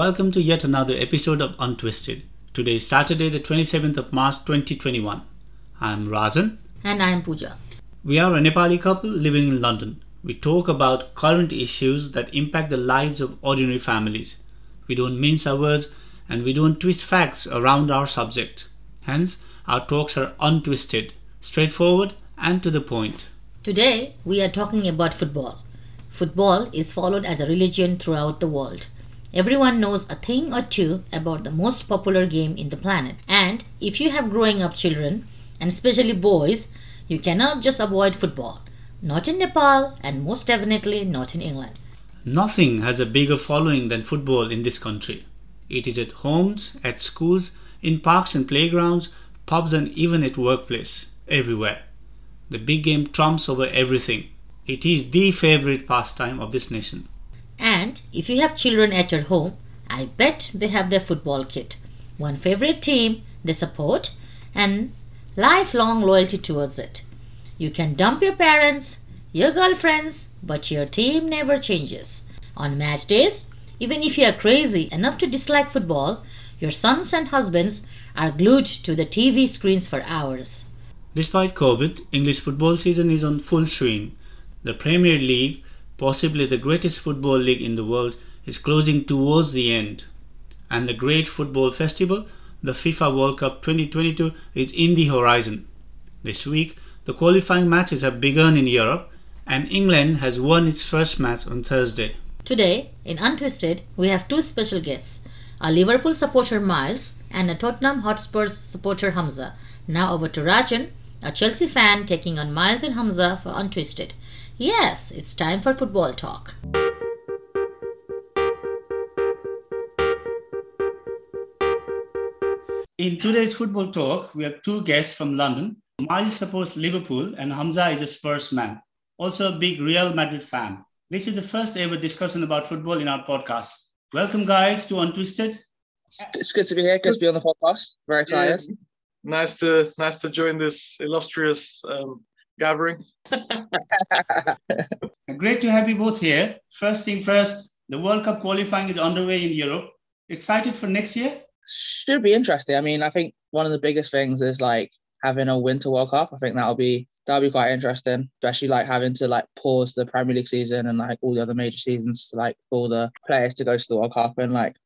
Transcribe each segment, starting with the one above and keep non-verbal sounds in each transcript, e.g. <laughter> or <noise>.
welcome to yet another episode of Untwisted. Today is Saturday, the 27th of March 2021. I am Razan. And I am Pooja. We are a Nepali couple living in London. We talk about current issues that impact the lives of ordinary families. We don't mince our words and we don't twist facts around our subject. Hence, our talks are untwisted, straightforward, and to the point. Today, we are talking about football. Football is followed as a religion throughout the world. Everyone knows a thing or two about the most popular game in the planet. And if you have growing up children, and especially boys, you cannot just avoid football. Not in Nepal, and most definitely not in England. Nothing has a bigger following than football in this country. It is at homes, at schools, in parks and playgrounds, pubs, and even at workplace, everywhere. The big game trumps over everything. It is the favorite pastime of this nation. And if you have children at your home, I bet they have their football kit. One favorite team they support and lifelong loyalty towards it. You can dump your parents, your girlfriends, but your team never changes. On match days, even if you are crazy enough to dislike football, your sons and husbands are glued to the TV screens for hours. Despite COVID, English football season is on full swing. The Premier League, possibly the greatest football league in the world, is closing towards the end. And the great football festival, the FIFA World Cup 2022, is in the horizon. This week, the qualifying matches have begun in Europe, and England has won its first match on Thursday. Today, in Untwisted, we have two special guests a Liverpool supporter Miles and a Tottenham Hotspurs supporter Hamza. Now over to Rajan, a Chelsea fan taking on Miles and Hamza for Untwisted. Yes, it's time for football talk. In today's football talk, we have two guests from London. Miles supports Liverpool and Hamza is a Spurs man, also a big Real Madrid fan. This is the first ever discussion about football in our podcast. Welcome, guys, to Untwisted. It's good to be here. Good to be on the podcast. Very excited. Yeah. Nice to nice to join this illustrious um, gathering. <laughs> Great to have you both here. First thing first, the World Cup qualifying is underway in Europe. Excited for next year? Should be interesting. I mean, I think one of the biggest things is like having a Winter World Cup. I think that'll be that'll be quite interesting, especially like having to like pause the Premier League season and like all the other major seasons, like for the players to go to the World Cup and like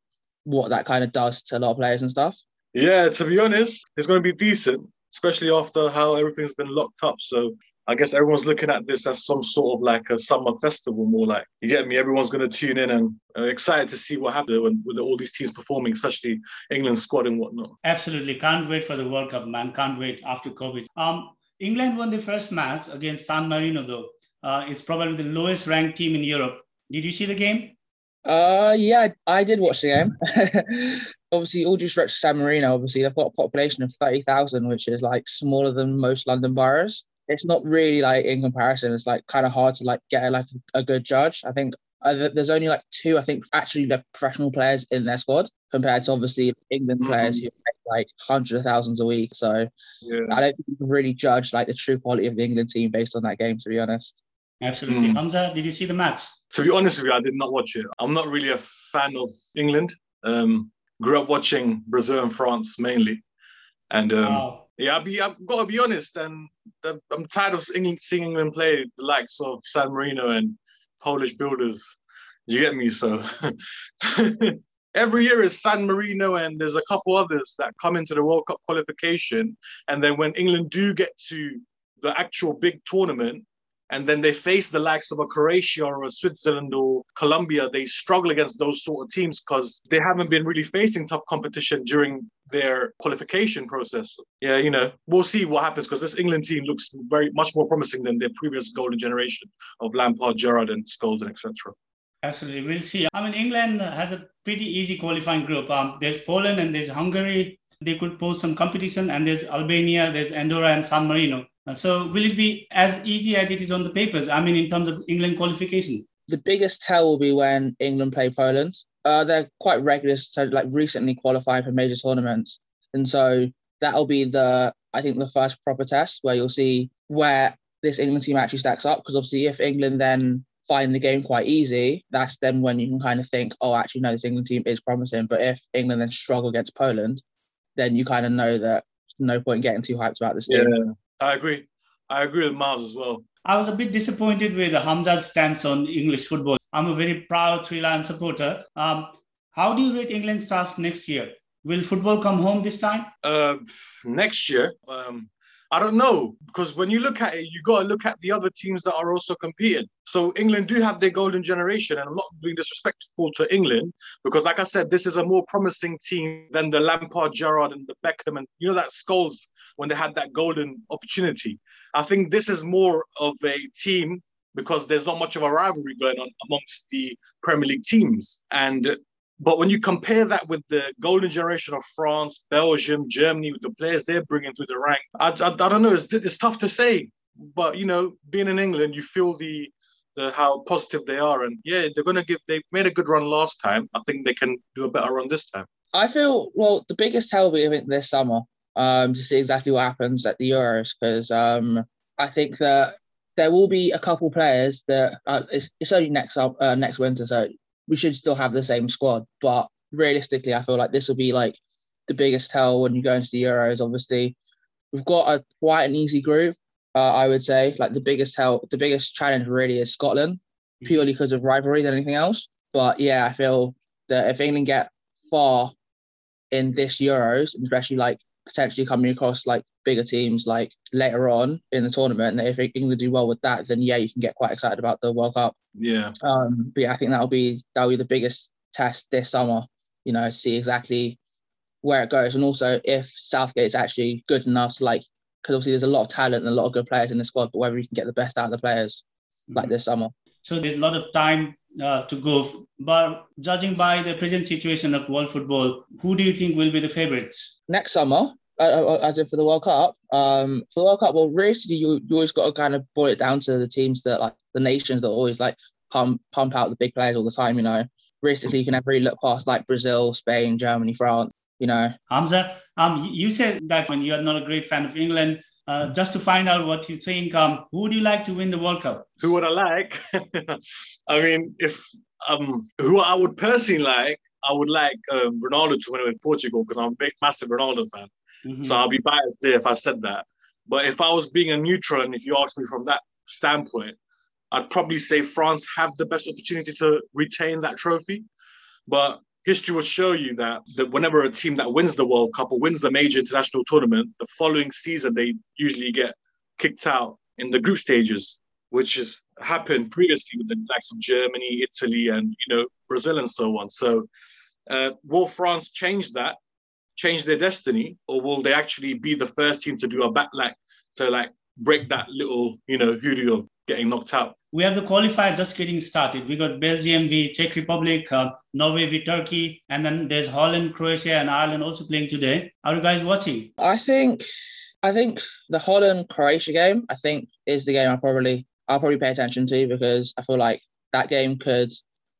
what that kind of does to a lot of players and stuff. Yeah, to be honest, it's going to be decent, especially after how everything's been locked up. So I guess everyone's looking at this as some sort of like a summer festival, more like you get me. Everyone's going to tune in and uh, excited to see what happens when, with all these teams performing, especially England squad and whatnot. Absolutely, can't wait for the World Cup, man. Can't wait after COVID. Um, England won the first match against San Marino, though. Uh, it's probably the lowest ranked team in Europe. Did you see the game? Uh, yeah, I did watch the game. <laughs> obviously, all due respect to San Marino, obviously they've got a population of thirty thousand, which is like smaller than most London boroughs. It's not really like in comparison. It's like kind of hard to like get like a, good judge. I think uh, there's only like two, I think, actually the professional players in their squad compared to obviously England mm-hmm. players who make like hundreds of thousands a week. So yeah. I don't think you can really judge like the true quality of the England team based on that game, to be honest. Absolutely. Mm. Hamza, did you see the match? To be honest with you, I did not watch it. I'm not really a fan of England. Um, grew up watching Brazil and France mainly, and um, wow. yeah, I've, be, I've got to be honest, and I'm tired of England, seeing England play the likes of San Marino and Polish builders. You get me? So <laughs> every year is San Marino, and there's a couple others that come into the World Cup qualification, and then when England do get to the actual big tournament, and then they face the likes of a Croatia or a Switzerland or Colombia, they struggle against those sort of teams because they haven't been really facing tough competition during their qualification process. Yeah, you know, we'll see what happens because this England team looks very much more promising than their previous golden generation of Lampard, Gerrard, and Scholes, and etc. Absolutely, we'll see. I mean, England has a pretty easy qualifying group. Um, there's Poland and there's Hungary. They could pose some competition, and there's Albania, there's Andorra, and San Marino. So will it be as easy as it is on the papers? I mean, in terms of England qualification? The biggest tell will be when England play Poland. Uh, they're quite regular, so like recently qualified for major tournaments, and so that'll be the I think the first proper test where you'll see where this England team actually stacks up. Because obviously, if England then find the game quite easy, that's then when you can kind of think, oh, actually, no, this England team is promising. But if England then struggle against Poland, then you kind of know that no point getting too hyped about this team. I agree. I agree with Miles as well. I was a bit disappointed with Hamza's stance on English football. I'm a very proud Three Lion supporter. Um, how do you rate England's task next year? Will football come home this time? Uh, next year, um, I don't know because when you look at it, you got to look at the other teams that are also competing. So England do have their golden generation, and I'm not being disrespectful to England because, like I said, this is a more promising team than the Lampard, Gerrard, and the Beckham, and you know that Scholes when they had that golden opportunity. I think this is more of a team because there's not much of a rivalry going on amongst the Premier League teams. And but when you compare that with the golden generation of France, Belgium, Germany, with the players they're bringing through the rank, I, I, I don't know. It's, it's tough to say. But you know, being in England, you feel the the how positive they are, and yeah, they're going to give. They made a good run last time. I think they can do a better run this time. I feel well. The biggest tell I think this summer um, to see exactly what happens at the Euros because um, I think that there will be a couple players that uh, it's, it's only next up uh, next winter, so we should still have the same squad. But realistically, I feel like this will be like the biggest tell when you go into the Euros. Obviously, we've got a quite an easy group. Uh, I would say like the biggest tell, the biggest challenge really is Scotland, mm-hmm. purely because of rivalry than anything else. But yeah, I feel that if England get far in this Euros, especially like potentially coming across like bigger teams like later on in the tournament. And if England do well with that, then yeah, you can get quite excited about the World Cup. Yeah. Um, but yeah, I think that'll be that'll be the biggest test this summer. You know, see exactly where it goes, and also if Southgate's actually good enough to like, because obviously there's a lot of talent and a lot of good players in the squad, but whether you can get the best out of the players mm-hmm. like this summer. So there's a lot of time uh, to go. But judging by the present situation of world football, who do you think will be the favorites? Next summer, uh, uh, as in for the World Cup, um, for the World Cup, well, basically you, you always got to kind of boil it down to the teams that like the nations that always like pump pump out the big players all the time. You know, realistically, you can never really look past like Brazil, Spain, Germany, France. You know, Hamza, um, you said that when you are not a great fan of England, uh, just to find out what you think, um, who would you like to win the World Cup? Who would I like? <laughs> I mean, if um, who I would personally like, I would like um, Ronaldo to win it with Portugal because I'm a big, massive Ronaldo fan. Mm-hmm. So I'll be biased there if I said that. But if I was being a neutral, and if you ask me from that standpoint, I'd probably say France have the best opportunity to retain that trophy. But history will show you that, that whenever a team that wins the World Cup or wins the major international tournament, the following season they usually get kicked out in the group stages, which has happened previously with the likes of Germany, Italy, and you know Brazil and so on. So, uh, will France change that, change their destiny, or will they actually be the first team to do a back to like break that little you know hoodoo of getting knocked out? we have the qualifier just getting started. We got Belgium v Czech Republic, uh, Norway v Turkey, and then there's Holland, Croatia, and Ireland also playing today. Are you guys watching? I think, I think the Holland Croatia game, I think, is the game I probably I'll probably pay attention to because I feel like that game could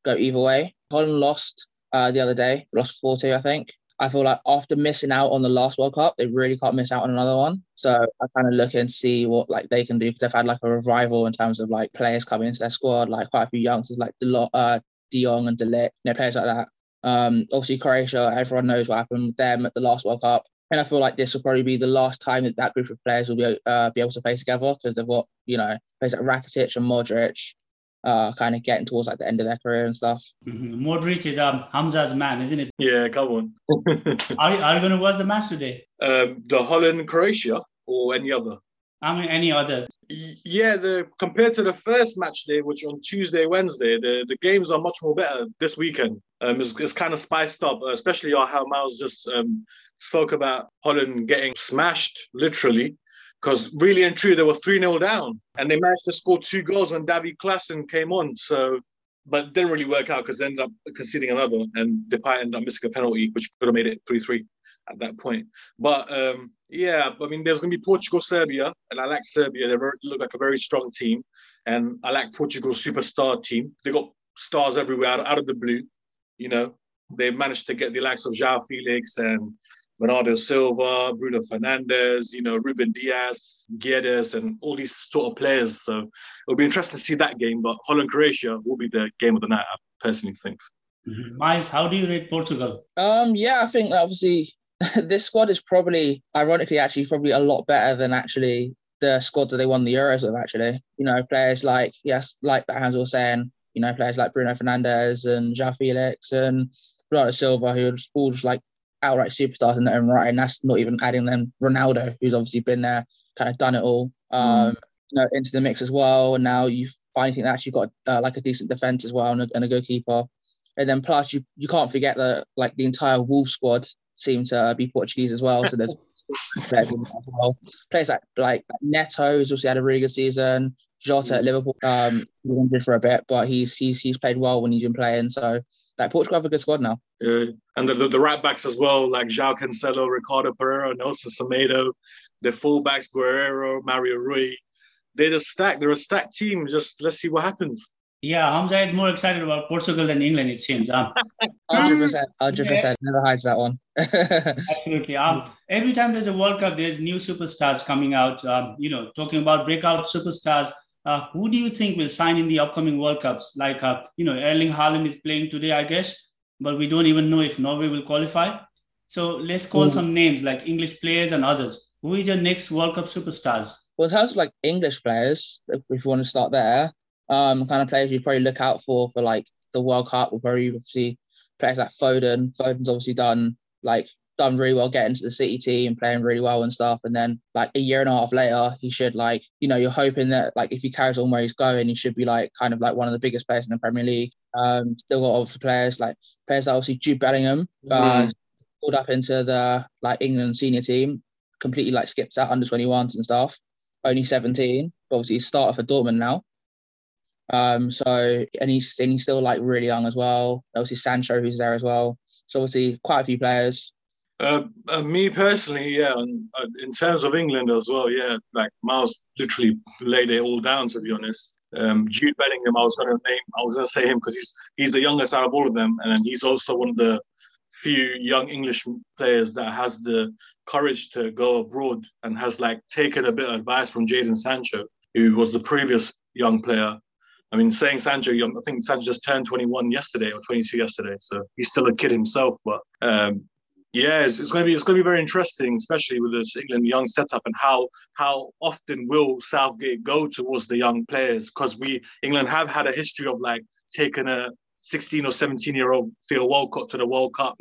go either way. Holland lost uh, the other day, lost 4 2, I think. I feel like after missing out on the last World Cup, they really can't miss out on another one. So I kind of look and see what like they can do because they've had like a revival in terms of like players coming into their squad, like quite a few youngsters like De, uh, De Jong and De Ligt, you know, players like that. Um, obviously Croatia, everyone knows what happened with them at the last World Cup. And I feel like this will probably be the last time that that group of players will be uh, be able to play together because they've got you know players like Rakitic and Modric, uh, kind of getting towards like the end of their career and stuff. Mm-hmm. Modric is um, Hamza's man, isn't it? Yeah, come on. <laughs> are, you, are you going to watch the match today? Um, the Holland Croatia or any other? I mean, any other. Yeah, the compared to the first match day, which on Tuesday, Wednesday, the, the games are much more better this weekend. Um, it's, it's kind of spiced up, especially how Miles just um, spoke about Holland getting smashed, literally because really and true, they were 3 0 down and they managed to score two goals when Davy Klaassen came on. So, but didn't really work out because they ended up conceding another and Depay ended up missing a penalty, which could have made it 3 3 at that point. But um, yeah, I mean, there's going to be Portugal, Serbia, and I like Serbia. They look like a very strong team. And I like Portugal's superstar team. They got stars everywhere out, out of the blue. You know, they managed to get the likes of João Felix and Bernardo Silva, Bruno Fernandes, you know, Ruben Dias, Guedes, and all these sort of players. So it'll be interesting to see that game. But Holland Croatia will be the game of the night, I personally think. Mm-hmm. Miles, how do you rate Portugal? Um, yeah, I think obviously <laughs> this squad is probably, ironically, actually probably a lot better than actually the squad that they won the Euros with. Actually, you know, players like yes, like that Hamza was saying, you know, players like Bruno Fernandes and João Felix and Bernardo Silva, who are just all just like outright superstars in their own right, and that's not even adding them Ronaldo, who's obviously been there, kind of done it all, um, mm. you know, into the mix as well. And now you finally think they actually got uh, like a decent defense as well and a, and a goalkeeper. And then plus you you can't forget that like the entire Wolves squad seem to be Portuguese as well. So there's players <laughs> well. Players like like Neto, who's also had a really good season. Jota at Liverpool, um, injured for a bit, but he's he's he's played well when he's been playing. So like Portugal have a good squad now. Yeah. And the, the, the right backs as well, like João Cancelo, Ricardo Pereira, Nelson Semedo, the fullbacks Guerreiro, Mario Rui. They're just stacked. They're a stacked team. Just let's see what happens. Yeah, Hamza is more excited about Portugal than England, it seems. Um, 100%, 100%. Never hides that one. <laughs> Absolutely. Um, every time there's a World Cup, there's new superstars coming out. Um, you know, talking about breakout superstars. Uh, who do you think will sign in the upcoming World Cups? Like, uh, you know, Erling Haaland is playing today, I guess, but we don't even know if Norway will qualify. So let's call Ooh. some names like English players and others. Who is your next World Cup superstars? Well, in terms of like English players, if you want to start there, um, kind of players you probably look out for for like the World Cup will probably obviously players like Foden. Foden's obviously done like done really well getting to the City team, playing really well and stuff. And then like a year and a half later, he should like, you know, you're hoping that like if he carries on where he's going, he should be like kind of like one of the biggest players in the Premier League. Um, still got obviously players like players like obviously Jude Bellingham, uh, mm. pulled up into the like England senior team, completely like skips out under 21s and stuff. Only 17, obviously he's starter for Dortmund now. Um, so and he's and he's still like really young as well. Obviously Sancho who's there as well. So obviously quite a few players. Uh, uh, me personally, yeah, and uh, in terms of England as well, yeah, like Miles literally laid it all down. To be honest, um, Jude Bellingham, I was going to name, I was going to say him because he's he's the youngest out of all of them, and he's also one of the few young English players that has the courage to go abroad and has like taken a bit of advice from Jadon Sancho, who was the previous young player. I mean, saying Sancho, I think Sancho just turned 21 yesterday or 22 yesterday, so he's still a kid himself. But um, yeah, it's, it's, going to be it's going to be very interesting, especially with this England young setup and how how often will Southgate go towards the young players because we England have had a history of like taking a 16 or 17 year old Theo Walcott to the World Cup,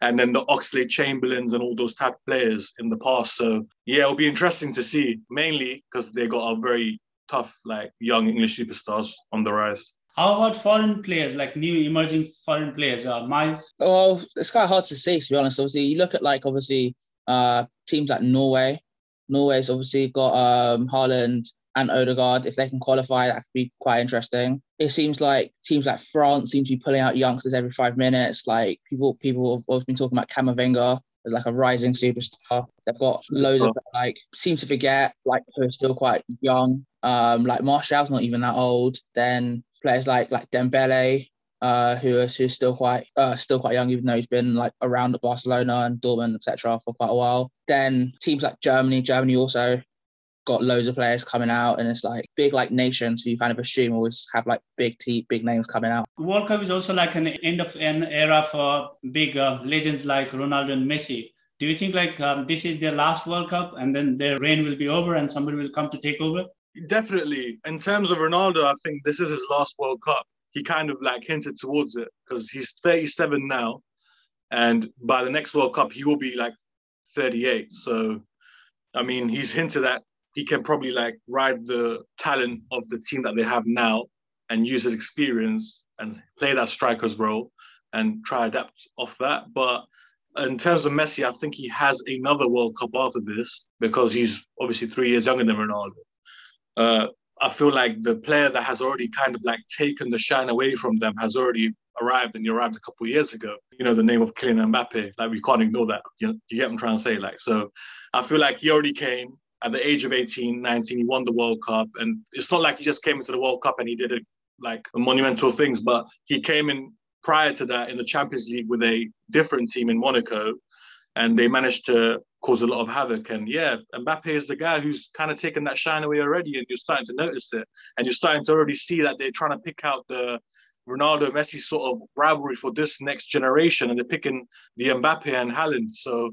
and then the Oxlade-Chamberlains and all those type players in the past. So yeah, it'll be interesting to see, mainly because they got a very tough like young English superstars on the rise. How about foreign players, like new emerging foreign players? Uh, Miles? Well, it's kind of hard to say, to be honest. Obviously, you look at like obviously uh, teams like Norway. Norway's obviously got um, Haaland and Odegaard. If they can qualify, that could be quite interesting. It seems like teams like France seem to be pulling out youngsters every five minutes. Like people, people have always been talking about Camavinga as like a rising superstar. They've got loads of like seem to forget like who are still quite young. Um, like Martial's not even that old. Then players like like Dembele, uh, who is who's still quite uh, still quite young, even though he's been like around at Barcelona and Dortmund, etc., for quite a while. Then teams like Germany, Germany also got loads of players coming out, and it's like big like nations who you kind of assume always have like big t big names coming out. World Cup is also like an end of an era for big uh, legends like Ronaldo and Messi. Do you think like um, this is their last World Cup and then their reign will be over and somebody will come to take over? Definitely. In terms of Ronaldo, I think this is his last World Cup. He kind of like hinted towards it because he's 37 now, and by the next World Cup he will be like 38. So, I mean, he's hinted that he can probably like ride the talent of the team that they have now and use his experience and play that striker's role and try adapt off that. But in terms of Messi, I think he has another World Cup after this because he's obviously three years younger than Ronaldo uh, I feel like the player that has already kind of like taken the shine away from them has already arrived and he arrived a couple of years ago. You know, the name of Kylian Mbappe, like we can't ignore that. You, know, you get what I'm trying to say? Like, so I feel like he already came at the age of 18, 19, he won the World Cup. And it's not like he just came into the World Cup and he did it like monumental things, but he came in prior to that in the Champions League with a different team in Monaco and they managed to cause a lot of havoc. And yeah, Mbappe is the guy who's kind of taken that shine away already, and you're starting to notice it, and you're starting to already see that they're trying to pick out the Ronaldo Messi sort of rivalry for this next generation, and they're picking the Mbappe and Haaland. So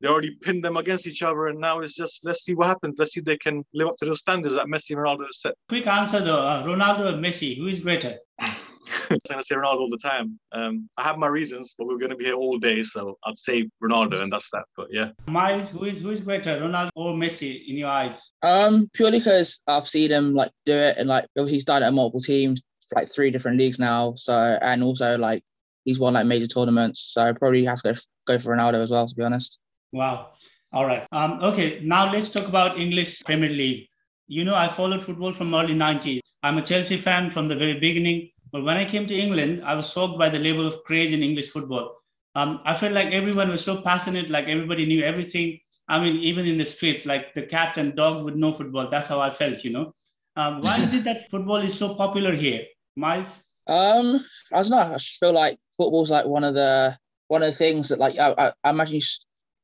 they already pinned them against each other, and now it's just let's see what happens. Let's see if they can live up to the standards that Messi and Ronaldo set. Quick answer though: uh, Ronaldo or Messi, who is greater? <laughs> <laughs> I'm going to say Ronaldo all the time. Um, I have my reasons, but we're going to be here all day, so I'd say Ronaldo, and that's that. But yeah, Miles, who is who is greater, Ronaldo or Messi in your eyes? Um, purely because I've seen him like do it, and like obviously he's done it at multiple teams, like three different leagues now. So and also like he's won like major tournaments, so I probably have to go, go for Ronaldo as well, to be honest. Wow. All right. Um, okay. Now let's talk about English Premier League. You know, I followed football from early 90s. I'm a Chelsea fan from the very beginning. But when I came to England, I was shocked by the level of craze in English football. Um, I felt like everyone was so passionate, like everybody knew everything. I mean, even in the streets, like the cats and dogs would know football. That's how I felt, you know. Um, why <laughs> is it that football is so popular here, Miles? Um, I don't know. I just feel like football's like one of the one of the things that like I, I, I imagine you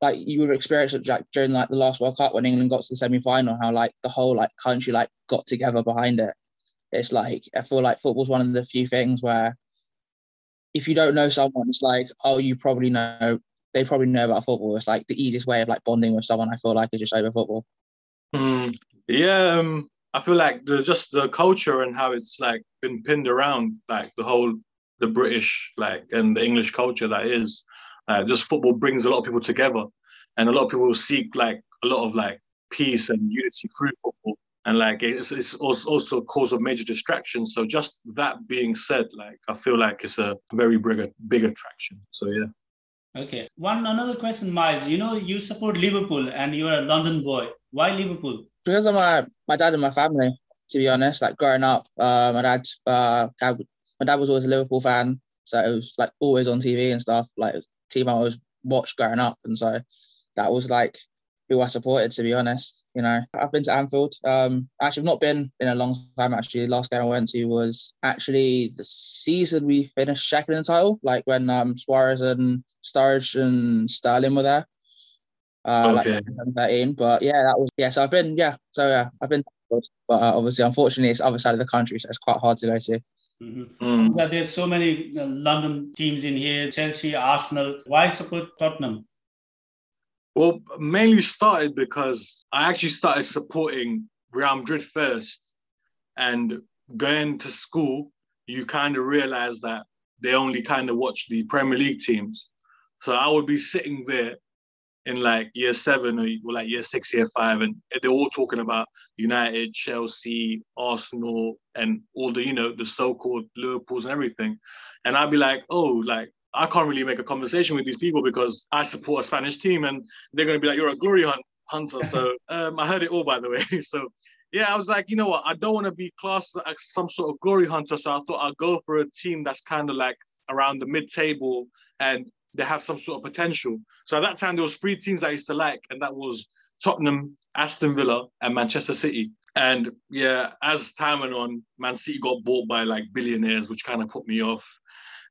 like you would experience it like during like the last World Cup when England got to the semi final, how like the whole like country like got together behind it. It's like I feel like football's one of the few things where if you don't know someone, it's like, oh, you probably know they probably know about football. It's like the easiest way of like bonding with someone. I feel like is just over football. Mm, yeah, um, I feel like the just the culture and how it's like been pinned around like the whole the British like and the English culture that is uh, just football brings a lot of people together, and a lot of people seek like a lot of like peace and unity through football. And like it's, it's also a cause of major distraction. So just that being said, like I feel like it's a very big big attraction. So yeah. Okay. One another question, Miles. You know, you support Liverpool and you're a London boy. Why Liverpool? Because of my my dad and my family. To be honest, like growing up, uh, my dad, uh, dad, my dad was always a Liverpool fan, so it was like always on TV and stuff. Like team I was watched growing up, and so that was like who I supported. To be honest, you know, I've been to Anfield. Um, actually, I've not been in a long time. Actually, The last game I went to was actually the season we finished second in the title, like when um Suarez and Sturridge and Sterling were there. Uh, okay. like 2013. But yeah, that was yeah. So I've been yeah. So yeah, I've been. But uh, obviously, unfortunately, it's other side of the country, so it's quite hard to go to. Mm-hmm. Mm. Yeah, there's so many uh, London teams in here Chelsea, Arsenal. Why support Tottenham? Well, mainly started because I actually started supporting Real Madrid first. And going to school, you kind of realize that they only kind of watch the Premier League teams. So I would be sitting there in like year seven or like year six, year five, and they're all talking about United, Chelsea, Arsenal, and all the you know the so-called Liverpool's and everything. And I'd be like, oh, like I can't really make a conversation with these people because I support a Spanish team, and they're gonna be like, you're a glory hunt hunter. So <laughs> um, I heard it all, by the way. <laughs> so yeah, I was like, you know what? I don't want to be classed as some sort of glory hunter. So I thought I'd go for a team that's kind of like around the mid-table and they have some sort of potential. So at that time, there was three teams I used to like, and that was Tottenham, Aston Villa, and Manchester City. And yeah, as time went on, Man City got bought by like billionaires, which kind of put me off.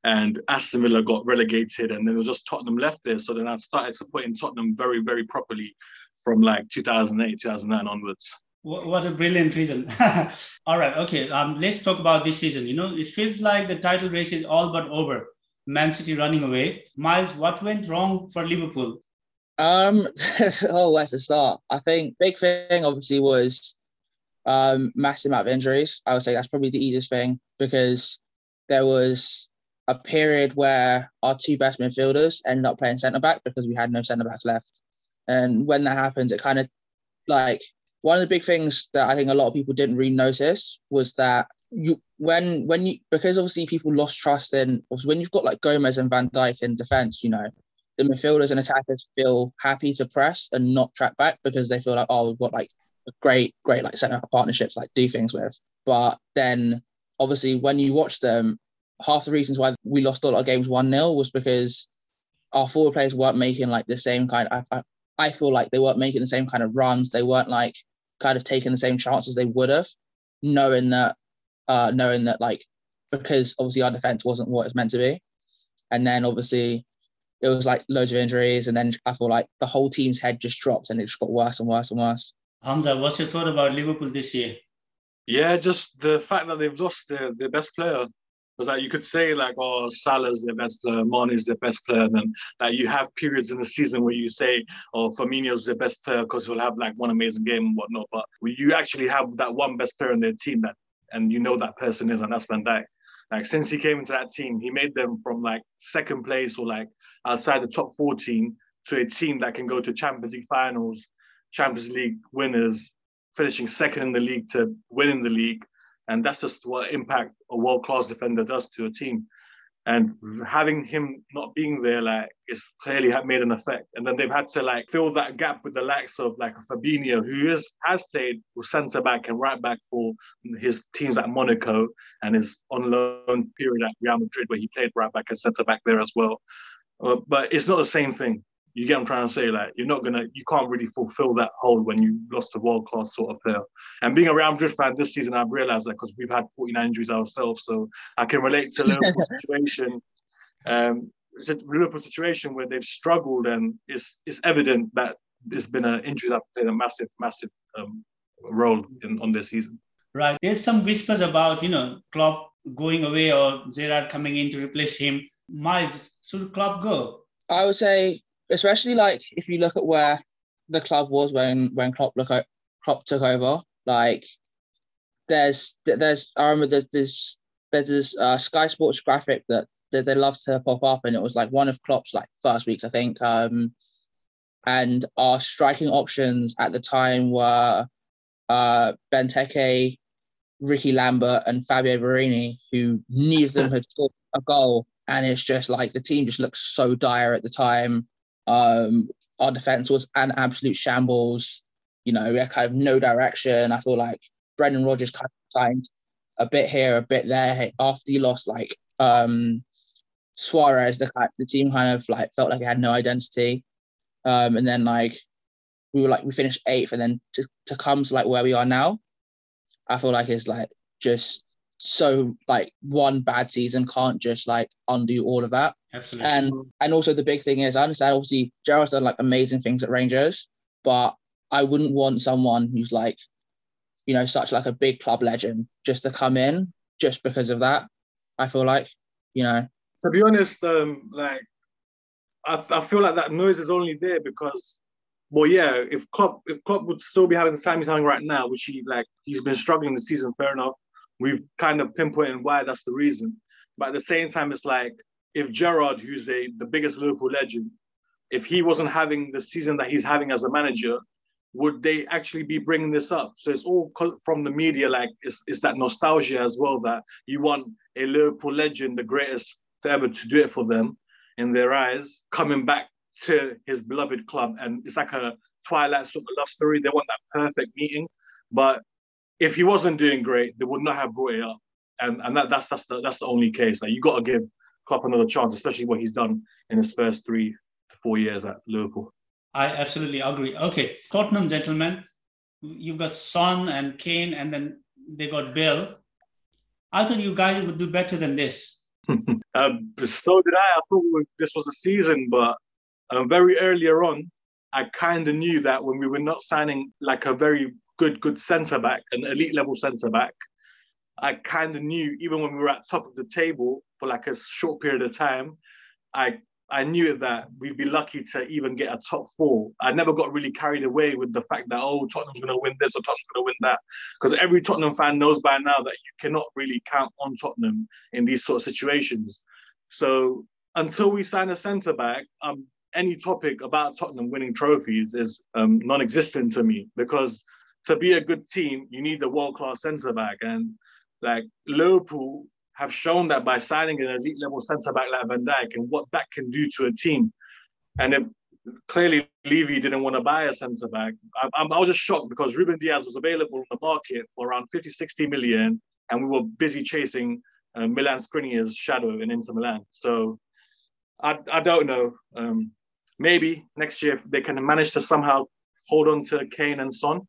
And Aston Villa got relegated, and then it was just Tottenham left there. So then I started supporting Tottenham very, very properly from like 2008, 2009 onwards. What a brilliant reason. <laughs> all right, okay. Um, let's talk about this season. You know, it feels like the title race is all but over. Man City running away. Miles, what went wrong for Liverpool? Um, <laughs> oh, where to start? I think big thing obviously was um massive amount of injuries. I would say that's probably the easiest thing because there was a period where our two best midfielders ended up playing centre back because we had no centre backs left. And when that happens, it kind of like one of the big things that I think a lot of people didn't really notice was that you when when you because obviously people lost trust in when you've got like Gomez and Van Dijk in defense, you know, the midfielders and attackers feel happy to press and not track back because they feel like oh we've got like a great great like centre partnerships like do things with. But then obviously when you watch them, half the reasons why we lost a lot of games one 0 was because our forward players weren't making like the same kind. Of, I I feel like they weren't making the same kind of runs. They weren't like kind of taking the same chances they would have, knowing that uh, knowing that like because obviously our defense wasn't what it's meant to be, and then obviously it was like loads of injuries, and then I feel like the whole team's head just dropped, and it just got worse and worse and worse. Hamza, what's your thought about Liverpool this year? Yeah, just the fact that they've lost their, their best player. Because like you could say like, oh, Salah's their best player, Mane is their best player, and then like you have periods in the season where you say, oh, Firmino's the best player because he'll have like one amazing game and whatnot. But you actually have that one best player in their team that, and you know that person is, and that's Van Dijk. Like since he came into that team, he made them from like second place or like outside the top 14 to a team that can go to Champions League finals, Champions League winners, finishing second in the league to winning the league. And that's just what impact a world class defender does to a team. And having him not being there, like, it's clearly made an effect. And then they've had to like fill that gap with the likes of like a Fabinho, who is has played centre back and right back for his teams at Monaco and his on loan period at Real Madrid, where he played right back and centre back there as well. Uh, but it's not the same thing. You get what I'm trying to say? Like you're not gonna, you can't really fulfill that hole when you lost a world class sort of player. And being a Real Madrid fan this season, I've realized that because we've had 49 injuries ourselves, so I can relate to Liverpool's <laughs> situation. Um, it's a Liverpool situation where they've struggled, and it's it's evident that there's been an injury that played a massive, massive um, role in on this season. Right. There's some whispers about you know Klopp going away or Gerrard coming in to replace him. Miles, should Klopp go? I would say especially like if you look at where the club was when when Klopp look Klopp took over. Like there's there's I remember there's this there's this uh, Sky Sports graphic that, that they love to pop up, and it was like one of Klopp's like first weeks, I think. Um, and our striking options at the time were uh, Benteke, Ricky Lambert, and Fabio Borini, who neither of them <laughs> had scored a goal. And it's just like the team just looked so dire at the time. Um, our defense was an absolute shambles. You know, we had kind of no direction. I feel like Brendan Rodgers kind of signed a bit here, a bit there. After he lost like um, Suarez, the the team kind of like felt like it had no identity. Um, and then like we were like we finished eighth, and then to, to come to like where we are now, I feel like it's like just so like one bad season can't just like undo all of that. Absolutely. And and also the big thing is I understand obviously Gerrard's done like amazing things at Rangers, but I wouldn't want someone who's like, you know, such like a big club legend just to come in just because of that. I feel like, you know. To be honest, um, like I, I feel like that noise is only there because well, yeah, if Klopp if Klopp would still be having the time he's having right now, which he like he's been struggling this season, fair enough we've kind of pinpointed why that's the reason. But at the same time, it's like if Gerrard, who's a the biggest Liverpool legend, if he wasn't having the season that he's having as a manager, would they actually be bringing this up? So it's all from the media, like it's, it's that nostalgia as well that you want a Liverpool legend, the greatest ever to do it for them in their eyes, coming back to his beloved club. And it's like a Twilight sort of love story. They want that perfect meeting. But if he wasn't doing great, they would not have brought it up. And and that, that's that's the that's the only case. Like you got to give Klopp another chance, especially what he's done in his first three to four years at Liverpool. I absolutely agree. Okay, Tottenham gentlemen, you've got Son and Kane, and then they got Bale. I thought you guys would do better than this. um, <laughs> so did I. I thought this was a season, but um, very earlier on, I kind of knew that when we were not signing like a very good, good centre back, an elite level centre back. I kind of knew, even when we were at top of the table for like a short period of time, I I knew that we'd be lucky to even get a top four. I never got really carried away with the fact that oh Tottenham's going to win this or Tottenham's going to win that, because every Tottenham fan knows by now that you cannot really count on Tottenham in these sort of situations. So until we sign a centre back, um, any topic about Tottenham winning trophies is um, non-existent to me because to be a good team, you need a world class centre back. And like Liverpool have shown that by signing an elite level centre back like Van Dijk and what that can do to a team. And if clearly Levy didn't want to buy a centre back, I, I, was just shocked because Ruben Dias was available on the market for around 50, 60 million. And we were busy chasing uh, Milan Skriniar's shadow in Inter Milan. So I, I don't know. Um, maybe next year if they can manage to somehow hold on to Kane and Son,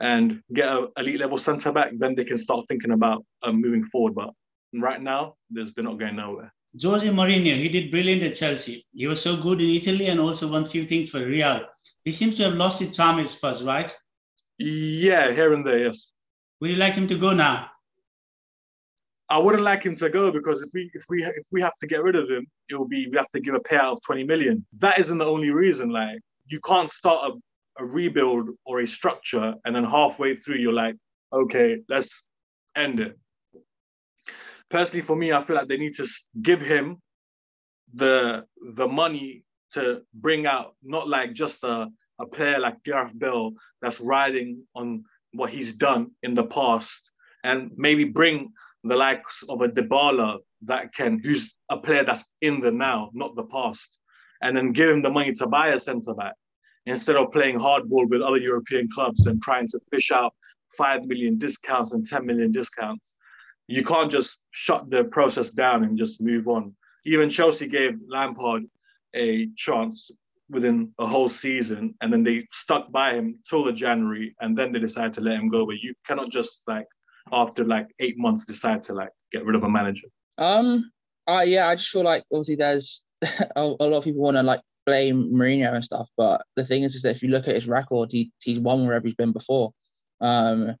and get a elite level centre back, then they can start thinking about um, moving forward. But right now, they're not going nowhere. Jose Mourinho, he did brilliant at Chelsea. He was so good in Italy and also won few things for Real. He seems to have lost his charm at Spurs, right? Yeah, here and there, yes. Would you like him to go now? I wouldn't like him to go because if we if we if we have to get rid of him, it will be we have to give a payout of 20 million. That isn't the only reason. Like you can't start a, a rebuild or a structure and then halfway through you're like, okay, let's end it. Personally, for me, I feel like they need to give him the the money to bring out not like just a, a player like Gareth Bale that's riding on what he's done in the past and maybe bring the likes of a Dybala that can, who's a player that's in the now, not the past, and then give him the money to buy a centre back instead of playing hardball with other European clubs and trying to fish out five million discounts and 10 million discounts. You can't just shut the process down and just move on. Even Chelsea gave Lampard a chance within a whole season and then they stuck by him till the January and then they decided to let him go. But you cannot just like after like eight months decide to like get rid of a manager? Um, uh, yeah, I just feel like obviously there's <laughs> a, a lot of people want to like blame Mourinho and stuff, but the thing is, is that if you look at his record, he he's won wherever he's been before. Um,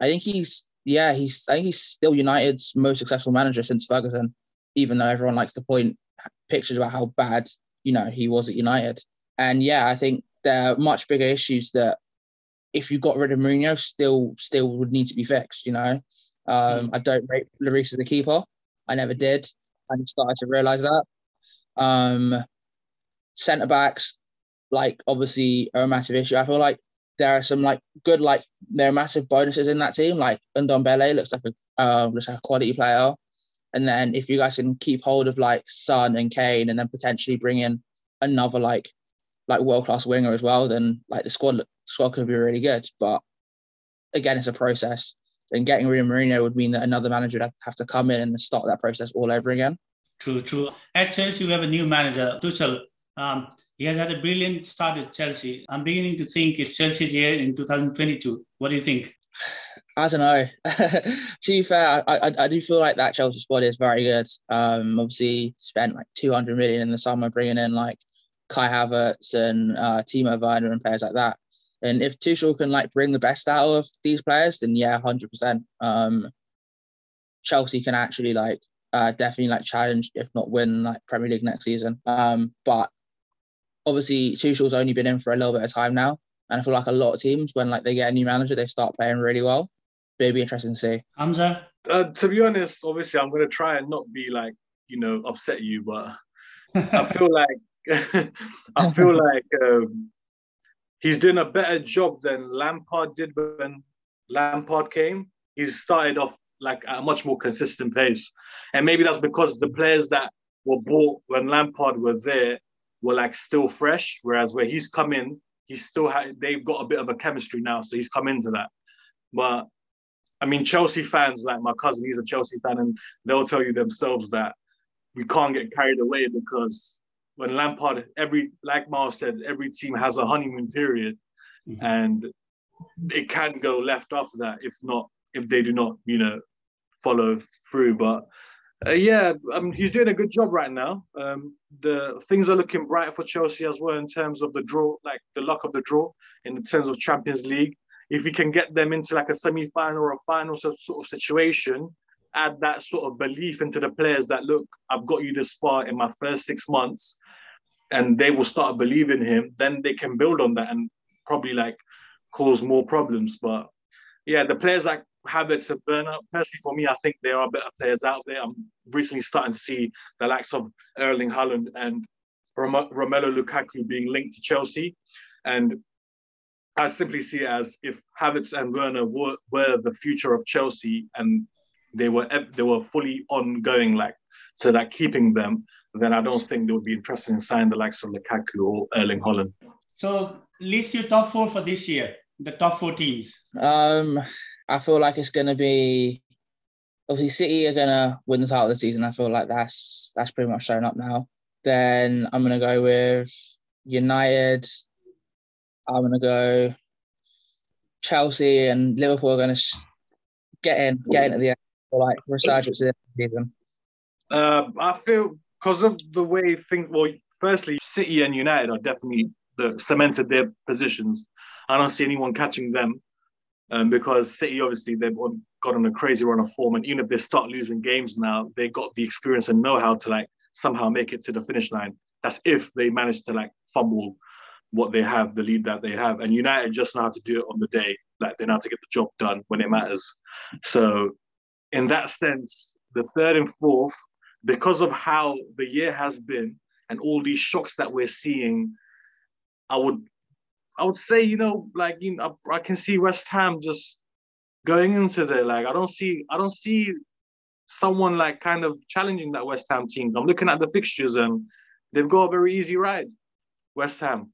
I think he's yeah, he's I think he's still United's most successful manager since Ferguson, even though everyone likes to point pictures about how bad you know he was at United. And yeah, I think there are much bigger issues that if you got rid of Mourinho, still still would need to be fixed. You know, um, mm. I don't rate Lloris as a keeper. I never did. I started to realise that. Um, centre backs, like obviously, are a massive issue. I feel like there are some like good, like there are massive bonuses in that team. Like Ndombele looks like a uh, looks like a quality player. And then if you guys can keep hold of like Son and Kane, and then potentially bring in another like like world class winger as well, then like the squad squad could be really good. But again, it's a process. And getting rid of Mourinho would mean that another manager would have to come in and start that process all over again. True, true. At Chelsea, we have a new manager, Tuchel. Um, he has had a brilliant start at Chelsea. I'm beginning to think it's Chelsea's year in 2022. What do you think? I don't know. <laughs> to be fair, I, I, I, do feel like that Chelsea squad is very good. Um, obviously spent like 200 million in the summer bringing in like Kai Havertz and uh, Timo Werner and players like that. And if Tuchel can like bring the best out of these players, then yeah, 100%. um. Chelsea can actually like uh, definitely like challenge, if not win, like Premier League next season. Um, but obviously Tuchel's only been in for a little bit of time now, and I feel like a lot of teams when like they get a new manager, they start playing really well. But it'd be interesting to see. Hamza. Uh, to be honest, obviously I'm gonna try and not be like you know upset you, but I <laughs> feel like <laughs> I feel like um, he's doing a better job than Lampard did when Lampard came. He's started off like at a much more consistent pace, and maybe that's because the players that were bought when Lampard were there were like still fresh, whereas where he's come in, he's still had they've got a bit of a chemistry now, so he's come into that. But I mean, Chelsea fans, like my cousin, he's a Chelsea fan, and they'll tell you themselves that we can't get carried away because when Lampard, every like Miles said, every team has a honeymoon period, mm-hmm. and it can go left after that if not if they do not you know follow through. But uh, yeah, um, he's doing a good job right now. Um, the things are looking bright for Chelsea as well in terms of the draw, like the luck of the draw in terms of Champions League. If we can get them into like a semi-final or a final sort of situation, add that sort of belief into the players that look, I've got you this far in my first six months and they will start believing him, then they can build on that and probably like cause more problems. But yeah, the players like Havertz and Werner, personally for me, I think there are better players out there. I'm recently starting to see the likes of Erling Haaland and Rom- Romelu Lukaku being linked to Chelsea. And I simply see it as if Havertz and Werner were, were the future of Chelsea and they were they were fully ongoing like so that keeping them then I don't think they would be interested in signing the likes of Lukaku or Erling Haaland. So list your top four for this year, the top four teams. Um, I feel like it's going to be obviously City are going to win the title of the season. I feel like that's that's pretty much shown up now. Then I'm going to go with United. I'm going to go Chelsea and Liverpool are going to get in, get in at the end, for like resurgence of the season. Uh, I feel because of the way things. Well, firstly, City and United are definitely the, cemented their positions. I don't see anyone catching them um, because City obviously they've got on a crazy run of form, and even if they start losing games now, they got the experience and know-how to like somehow make it to the finish line. That's if they manage to like fumble what they have, the lead that they have, and United just know how to do it on the day. Like they know how to get the job done when it matters. So, in that sense, the third and fourth, because of how the year has been and all these shocks that we're seeing, I would I would say, you know, like you know, I, I can see West Ham just going into there. Like I don't see, I don't see someone like kind of challenging that West Ham team. I'm looking at the fixtures and they've got a very easy ride. West Ham,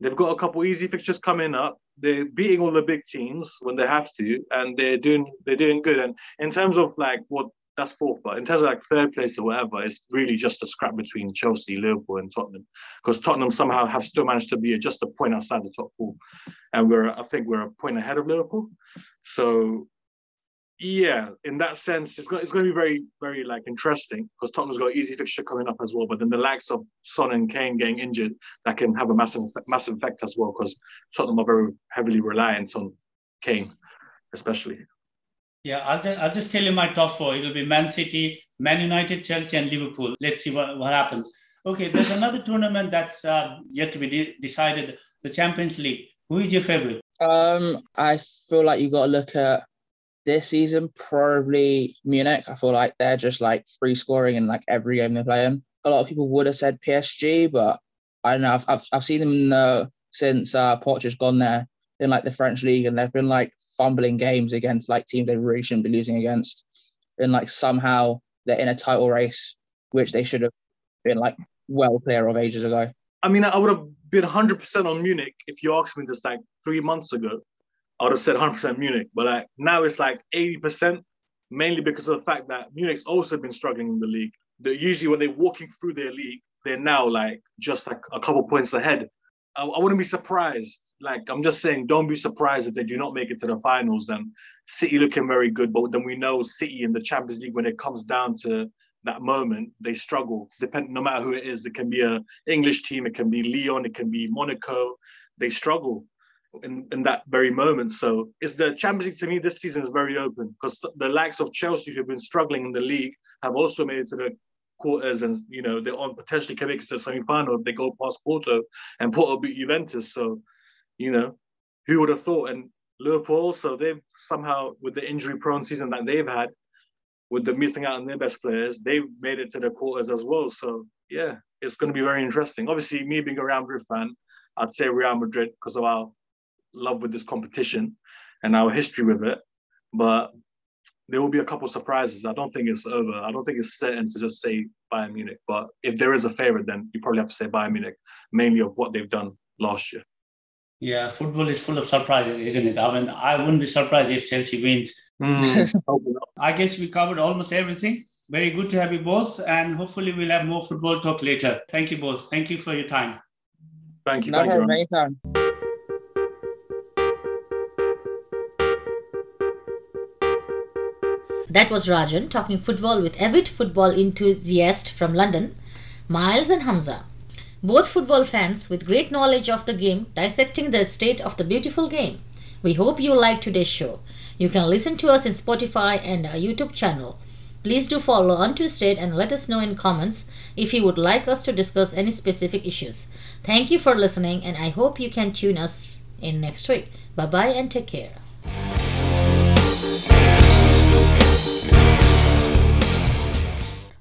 they've got a couple easy fixtures coming up. They're beating all the big teams when they have to, and they're doing they're doing good. And in terms of like what that's fourth. But in terms of like third place or whatever, it's really just a scrap between Chelsea, Liverpool, and Tottenham. Because Tottenham somehow have still managed to be just a point outside the top four, and we're I think we're a point ahead of Liverpool. So yeah, in that sense, it's going, it's going to be very, very like interesting because Tottenham's got easy fixture coming up as well. But then the likes of Son and Kane getting injured, that can have a massive, massive effect as well because Tottenham are very heavily reliant on Kane, especially. Yeah, I'll just, I'll just tell you my top four. It'll be Man City, Man United, Chelsea, and Liverpool. Let's see what, what happens. Okay, there's another tournament that's uh, yet to be de- decided the Champions League. Who is your favorite? Um, I feel like you got to look at this season, probably Munich. I feel like they're just like free scoring in like every game they're playing. A lot of people would have said PSG, but I don't know. I've, I've, I've seen them uh, since uh, Pochettino's gone there in like the French league, and they've been like fumbling games against like teams they really shouldn't be losing against, and like somehow they're in a title race which they should have been like well clear of ages ago. I mean, I would have been 100% on Munich if you asked me this like three months ago. I would have said 100% Munich, but like now it's like 80%, mainly because of the fact that Munich's also been struggling in the league. That usually when they're walking through their league, they're now like just like a couple points ahead. I, I wouldn't be surprised like I'm just saying, don't be surprised if they do not make it to the finals. And City looking very good, but then we know City in the Champions League when it comes down to that moment, they struggle. Depending, no matter who it is, it can be a English team, it can be Lyon, it can be Monaco. They struggle in, in that very moment. So it's the Champions League to me this season is very open because the likes of Chelsea who've been struggling in the league have also made it to the quarters and you know they're on potentially it to the semi-final if they go past Porto and Porto beat Juventus. So you know, who would have thought? And Liverpool also, they've somehow, with the injury prone season that they've had, with the missing out on their best players, they've made it to the quarters as well. So, yeah, it's going to be very interesting. Obviously, me being a Real Madrid fan, I'd say Real Madrid because of our love with this competition and our history with it. But there will be a couple surprises. I don't think it's over. I don't think it's certain to just say Bayern Munich. But if there is a favorite, then you probably have to say Bayern Munich, mainly of what they've done last year. Yeah, football is full of surprises, isn't it? I mean, I wouldn't be surprised if Chelsea wins. Mm. <laughs> I guess we covered almost everything. Very good to have you both, and hopefully we'll have more football talk later. Thank you both. Thank you for your time. Thank you. No, thank you. anytime. That was Rajan talking football with avid football enthusiast from London, Miles and Hamza. Both football fans with great knowledge of the game, dissecting the state of the beautiful game. We hope you like today's show. You can listen to us in Spotify and our YouTube channel. Please do follow on State and let us know in comments if you would like us to discuss any specific issues. Thank you for listening and I hope you can tune us in next week. Bye bye and take care.